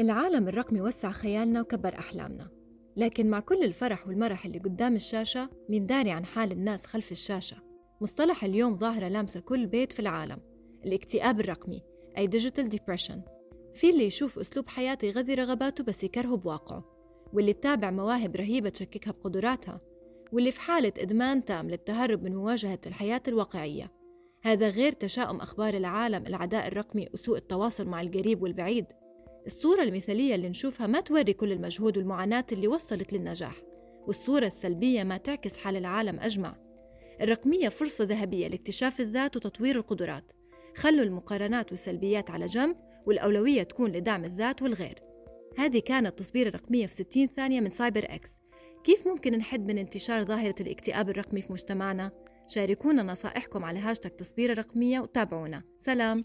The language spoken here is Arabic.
العالم الرقمي وسع خيالنا وكبر أحلامنا. لكن مع كل الفرح والمرح اللي قدام الشاشة مين داري عن حال الناس خلف الشاشة؟ مصطلح اليوم ظاهرة لامسة كل بيت في العالم. الاكتئاب الرقمي أي digital depression. في اللي يشوف أسلوب حياته يغذي رغباته بس يكرهه بواقعه. واللي تتابع مواهب رهيبة تشككها بقدراتها. واللي في حالة إدمان تام للتهرب من مواجهة الحياة الواقعية. هذا غير تشاؤم أخبار العالم العداء الرقمي وسوء التواصل مع القريب والبعيد. الصورة المثالية اللي نشوفها ما توري كل المجهود والمعاناة اللي وصلت للنجاح والصورة السلبية ما تعكس حال العالم أجمع. الرقمية فرصة ذهبية لاكتشاف الذات وتطوير القدرات خلوا المقارنات والسلبيات على جنب والأولوية تكون لدعم الذات والغير. هذه كانت تصبير الرقمية في 60 ثانية من سايبر إكس. كيف ممكن نحد من انتشار ظاهرة الاكتئاب الرقمي في مجتمعنا؟ شاركونا نصائحكم على هاشتاج تصبير الرقمية وتابعونا. سلام.